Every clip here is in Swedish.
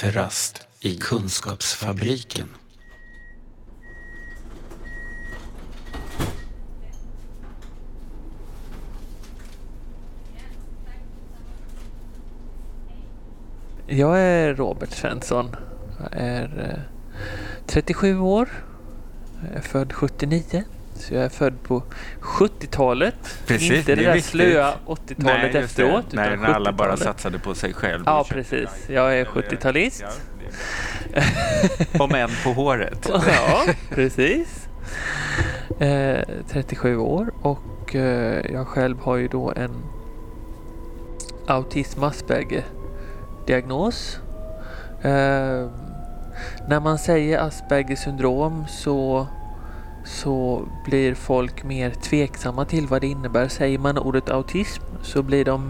Kafferast i Kunskapsfabriken. Jag är Robert Svensson. Jag är eh, 37 år. Jag är född 79. Så jag är född på 70-talet. Precis, Inte det, det är där viktigt. slöa 80-talet just det. efteråt. Nej, när alla bara 70-talet. satsade på sig själv. Ja, precis. Jag är 70-talist. Ja, Om än på håret. Ja, precis. Eh, 37 år och eh, jag själv har ju då en autism Asperger diagnos. Eh, när man säger Asperger syndrom så, så blir folk mer tveksamma till vad det innebär. Säger man ordet autism så blir de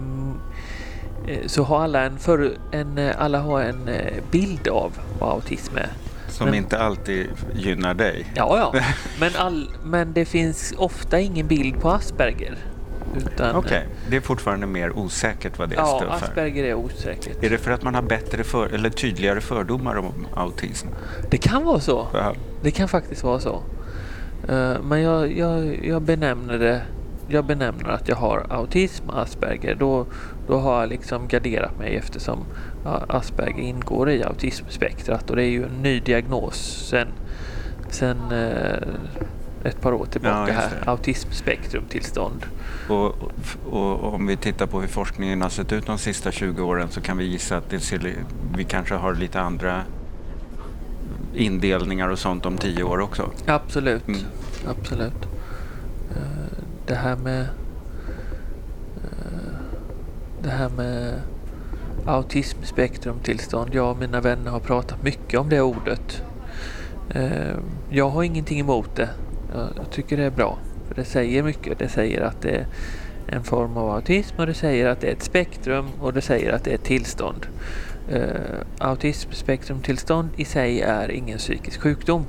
eh, så har alla en, för, en, eh, alla har en eh, bild av vad autism är. Som Men- inte alltid gynnar dig. Ja, ja. Men, all, men det finns ofta ingen bild på Asperger. Okej, det är fortfarande mer osäkert vad det Ja, står för. Asperger är osäkert. Är det för att man har bättre för, eller tydligare fördomar om autism? Det kan vara så. Ja. Det kan faktiskt vara så. Eh, men jag, jag, jag benämner det jag benämner att jag har autism, Asperger. Då, då har jag liksom garderat mig eftersom ja, Asperger ingår i autismspektrat och det är ju en ny diagnos sen, sen eh, ett par år Ja, tillbaka just här. Autismspektrumtillstånd. Och, och, och om vi tittar på hur forskningen har sett ut de sista 20 åren så kan vi gissa att det vi kanske har lite andra indelningar och sånt om 10 år också. Absolut. Mm. Absolut. Eh, Det här med eh, det här med autismspektrumtillstånd. Jag och mina vänner har pratat mycket om det ordet. Eh, Jag har ingenting emot det. Jag jag tycker det är bra. För det säger mycket. Det säger att det är en form av autism och det säger att det är ett spektrum och det säger att det är ett tillstånd. Uh, autismspektrumtillstånd i sig är ingen psykisk sjukdom.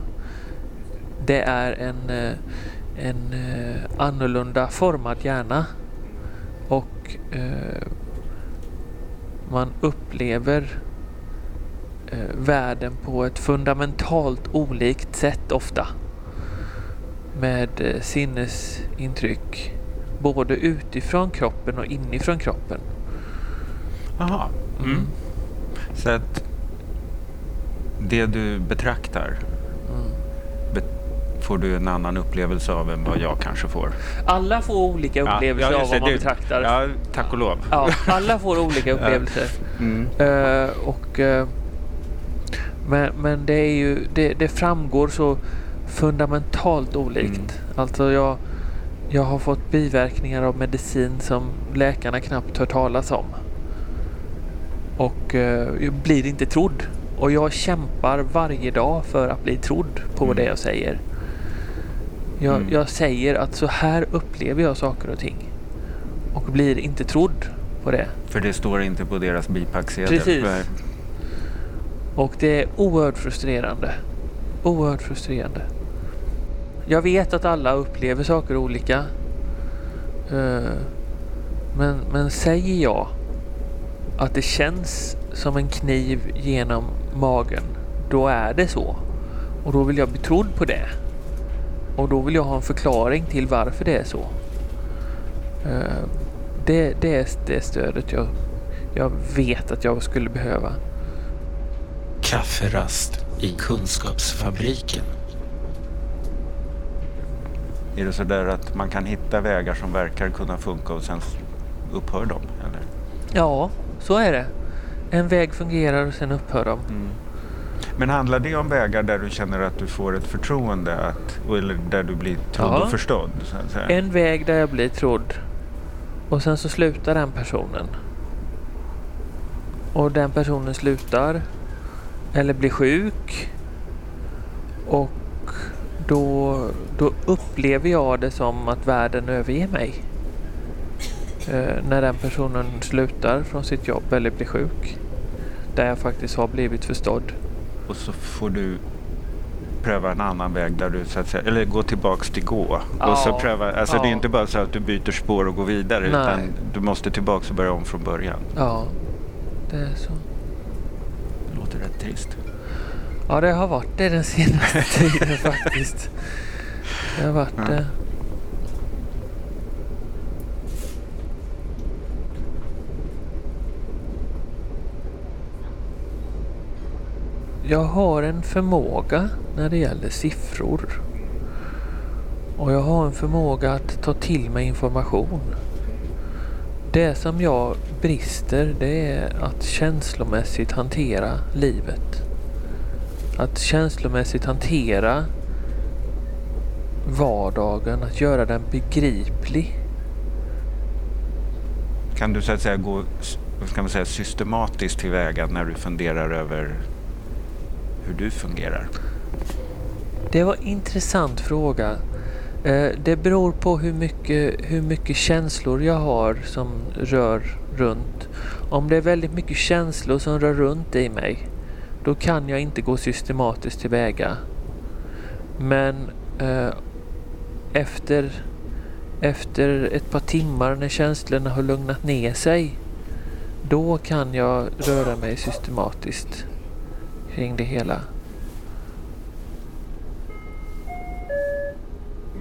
Det är en, eh, en eh, annorlunda formad hjärna. Och eh, man upplever eh, världen på ett fundamentalt olikt sätt ofta. Med eh, sinnesintryck både utifrån kroppen och inifrån kroppen. Jaha. Mm. Så att det du betraktar Mm. be- får du en annan upplevelse av än vad jag kanske får. Alla får olika upplevelser ja, av just vad man betraktar. Ja, tack och lov. Ja, alla får olika upplevelser. Mm. Eh, och, eh, men, men det är ju, det, det framgår så fundamentalt olikt. Mm. Alltså jag, jag har fått biverkningar av medicin som läkarna knappt hört talas om. Och eh, blir inte trodd. Och jag kämpar varje dag för att bli trodd på Mm. det jag säger. Jag, Mm. jag säger att så här upplever jag saker och ting. Och blir inte trodd på det. För det står inte på deras bipacksedel. Precis. Nej. Och det är oerhört frustrerande. Oerhört frustrerande. Jag vet att alla upplever saker olika. Eh, Men, men säger jag att det känns som en kniv genom magen, då är det så. Och då vill jag bli trodd på det. Och då vill jag ha en förklaring till varför det är så. Eh, Det, det är det stödet jag, jag vet att jag skulle behöva. Kafferast i Kunskapsfabriken. Är det så där att man kan hitta vägar som verkar kunna funka och sen upphör de? Eller? Ja, så är det. En väg fungerar och sen upphör de. Mm. Men handlar det om vägar där du känner att du får ett förtroende att, eller där du blir trodd Ja. och förstådd? En väg där jag blir trodd och sen så slutar den personen. Och den personen slutar eller blir sjuk och då, då upplever jag det som att världen överger mig. Eh, när den personen slutar från sitt jobb eller blir sjuk. Där jag faktiskt har blivit förstådd. Och så får du pröva en annan väg där du så att säga, eller gå tillbaks till gå. Ja. Och så pröva, alltså det är Ja. inte bara så att du byter spår och går vidare Nej. utan du måste tillbaks och börja om från början. Ja, det är så. Det låter rätt trist. Ja, det har varit det den senaste tiden faktiskt. Det har varit Ja. det. Jag har en förmåga när det gäller siffror. Och jag har en förmåga att ta till mig information. Det som jag brister det är att känslomässigt hantera livet. Att känslomässigt hantera vardagen, att göra den begriplig. Kan du så att säga gå ska man säga, systematiskt tillväga när du funderar över hur du fungerar? Det var en intressant fråga. Eh, det beror på hur mycket, hur mycket känslor jag har som rör runt. Om det är väldigt mycket känslor som rör runt i mig, då kan jag inte gå systematiskt tillväga. Men eh, efter, efter ett par timmar när känslorna har lugnat ner sig, då kan jag röra mig systematiskt kring det hela.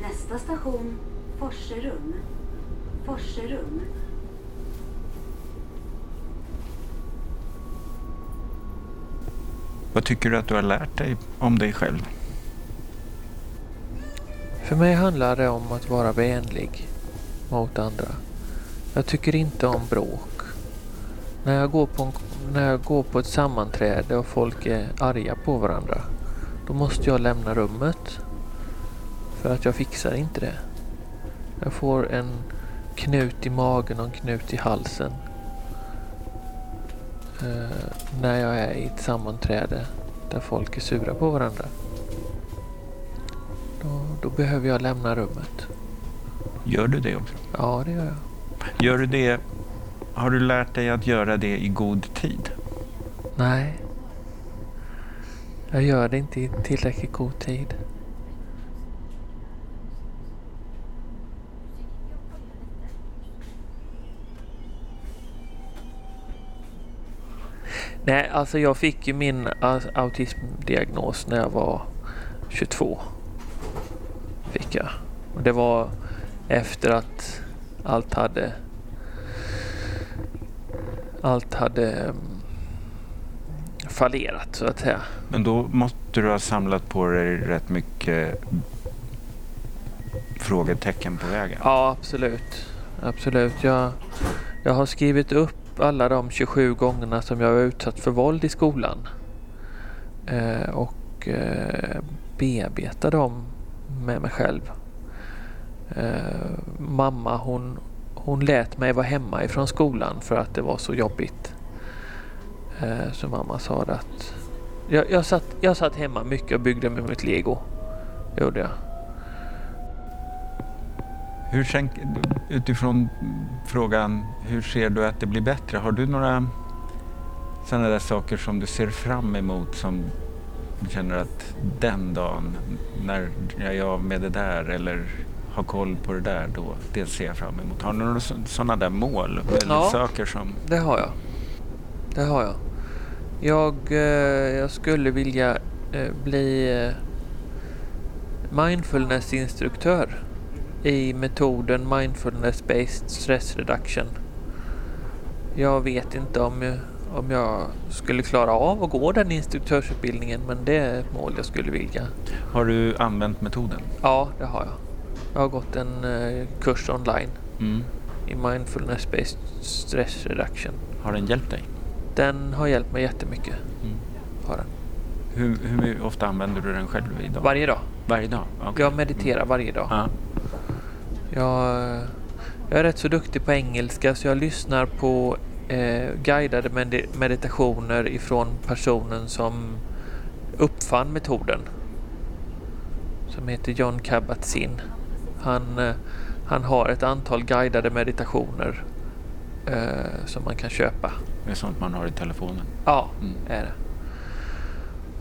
Nästa station, Forserum. Forserum. Vad tycker du att du har lärt dig om dig själv? För mig handlar det om att vara vänlig mot andra. Jag tycker inte om bråk. När jag går på, en, när jag går på ett sammanträde och folk är arga på varandra, då måste jag lämna rummet. För att jag fixar inte det. Jag får en knut i magen och en knut i halsen. Eh, när jag är i ett sammanträde där folk är sura på varandra. Då, då behöver jag lämna rummet. Gör du det också? Ja, det gör jag. Gör du det? Har du lärt dig att göra det i god tid? Nej. Jag gör det inte i tillräckligt god tid. Nej, alltså jag fick ju min autismdiagnos när jag var 22. Fick jag. Och det var efter att allt hade allt hade mm, fallerat så att säga. Men då måste du ha samlat på dig rätt mycket frågetecken på vägen. Ja, absolut. Absolut. Jag, jag har skrivit upp alla de 27 gångerna som jag var utsatt för våld i skolan. Eh, och eh, bearbetar dem med mig själv. Eh, mamma hon, hon lät mig vara hemma ifrån skolan för att det var så jobbigt. Eh, så mamma sa att jag, jag, satt, jag satt hemma mycket och byggde med mitt lego. Gjorde jag. Hur tänk, utifrån frågan, hur ser du att det blir bättre? Har du några sådana där saker som du ser fram emot som du känner att den dagen när jag är av med det där eller har koll på det där, då, det ser jag fram emot. Har du några sådana där mål eller Ja. saker som... Det har jag. Det har jag. Jag, eh, jag skulle vilja eh, bli eh, mindfulnessinstruktör i metoden mindfulness-based stress reduction. Jag vet inte om om jag skulle klara av att gå den instruktörsutbildningen men det är ett mål jag skulle vilja. Har du använt metoden? Ja, det har jag. Jag har gått en eh, kurs online Mm. i mindfulness-based stress reduction. Har den hjälpt dig? Den har hjälpt mig jättemycket. Mm. Har den. Hur, hur ofta använder du den själv idag? Varje dag. Varje dag? Okej. Jag mediterar varje dag. Ja. Jag, jag är rätt så duktig på engelska så jag lyssnar på eh, guidade med meditationer ifrån personen som uppfann metoden. Som heter John Kabat-Zinn. Han, eh, han har ett antal guidade meditationer eh, som man kan köpa. Det är sånt man har i telefonen. Ja, Mm. är det.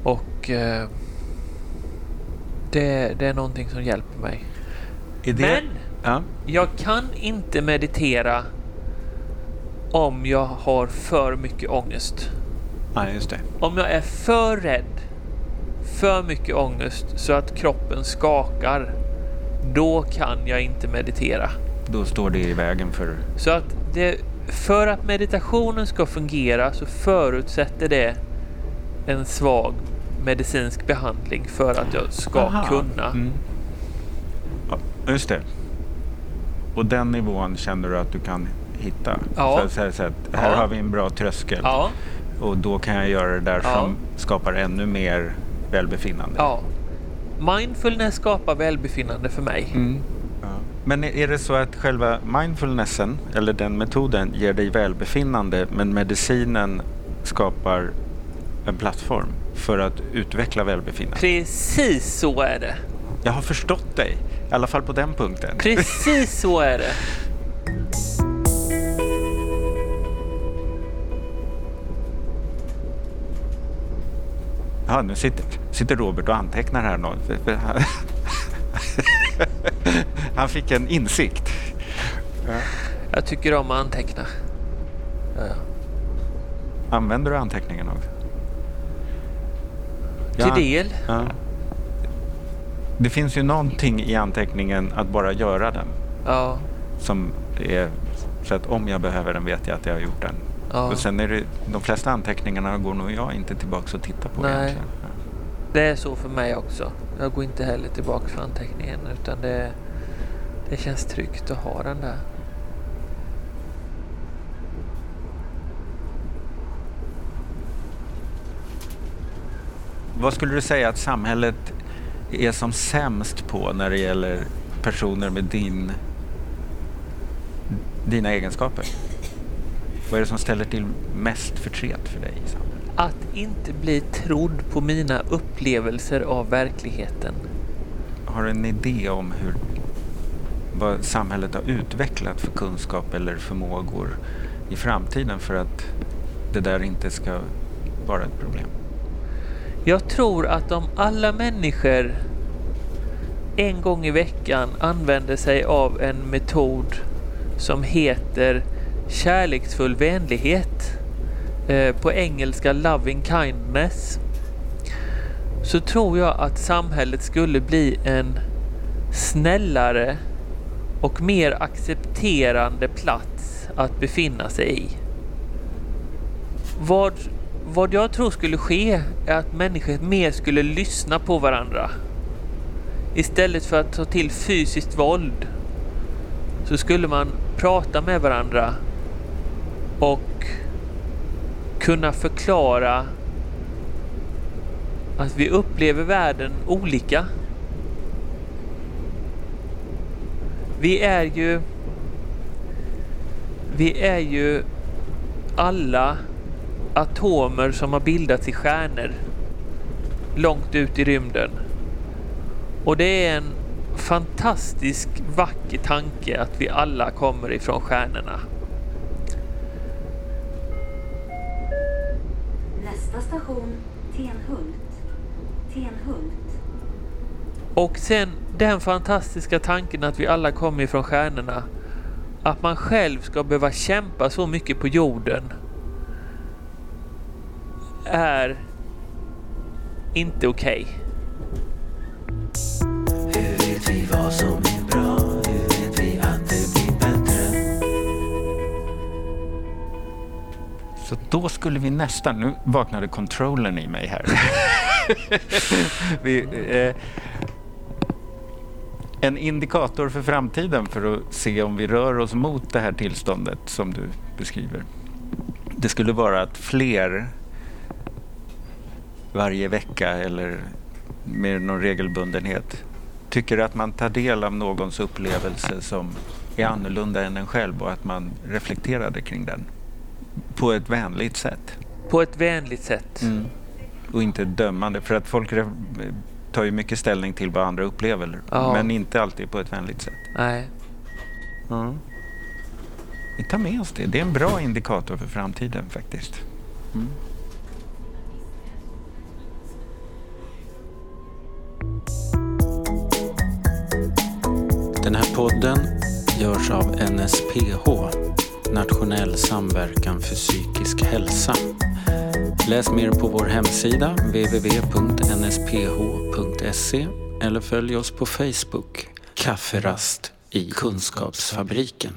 Och eh, det, det är någonting som hjälper mig. Det... Men Ja. jag kan inte meditera om jag har för mycket ångest. Ja, just det. Om jag är för rädd, för mycket ångest så att kroppen skakar, då kan jag inte meditera. Då står det i vägen för... Så att det, för att meditationen ska fungera så förutsätter det en svag medicinsk behandling för att jag ska Aha. kunna. Mm. Ja, just det. Och den nivån känner du att du kan hitta? Ja. Så så att här Ja. har vi en bra tröskel Ja, och då kan jag göra det där Ja. som skapar ännu mer välbefinnande. ja. Mindfulness skapar välbefinnande för mig. Mm. Ja. Men är det så att själva mindfulnessen, eller den metoden, ger dig välbefinnande men medicinen skapar en plattform för att utveckla välbefinnande? Precis så är det. Jag har förstått dig, i alla fall på den punkten. Precis så är det. Ja, nu sitter, sitter Robert och antecknar här. För han- Han fick en insikt. Jag tycker om att anteckna. Ja, ja. Använder du anteckningen också? Till Ja. del. Ja. Det finns ju någonting i anteckningen att bara göra den. Ja, Som är, så att om jag behöver den vet jag att jag har gjort den. ja. Och sen är det, de flesta anteckningarna går nog jag inte tillbaka och tittar på Nej. egentligen. Det är så för mig också. Jag går inte heller tillbaka för anteckningen utan det, det känns tryggt att ha den där. Vad skulle du säga att samhället är som sämst på när det gäller personer med din, dina egenskaper? Vad är det som ställer till mest förtret för dig? Att inte bli trodd på mina upplevelser av verkligheten. Har du en idé om hur, vad samhället har utvecklat för kunskap eller förmågor i framtiden för att det där inte ska vara ett problem? Jag tror att om alla människor en gång i veckan använder sig av en metod som heter kärleksfull vänlighet, eh, på engelska loving kindness, så tror jag att samhället skulle bli en snällare och mer accepterande plats att befinna sig i. Vad, vad jag tror skulle ske är att människor mer skulle lyssna på varandra. Istället för att ta till fysiskt våld så skulle man prata med varandra och kunna förklara att vi upplever världen olika. Vi är ju vi är ju alla atomer som har bildats i stjärnor långt ut i rymden. Och det är en fantastisk vacker tanke att vi alla kommer ifrån stjärnorna. Nästa station, Tenhult. Tenhult. Och sen den fantastiska tanken att vi alla kommer ifrån stjärnorna. Att man själv ska behöva kämpa så mycket på jorden. Är inte okej. Hur då skulle vi nästan... Nu vaknade controllern i mig här. vi, eh, en indikator för framtiden för att se om vi rör oss mot det här tillståndet som du beskriver. Det skulle vara att fler varje vecka eller med någon regelbundenhet tycker att man tar del av någons upplevelse som är annorlunda än en själv och att man reflekterade kring den på ett vänligt sätt. På ett vänligt sätt. Och inte dömande. För att folk tar ju mycket ställning till vad andra upplever. Ja. Men inte alltid på ett vänligt sätt. Nej. Vi tar med oss det. Det är en bra indikator för framtiden faktiskt. Den här podden görs av NSPH, Nationell samverkan för psykisk hälsa. Läs mer på vår hemsida www.nsph.se eller följ oss på Facebook, Kafferast i Kunskapsfabriken.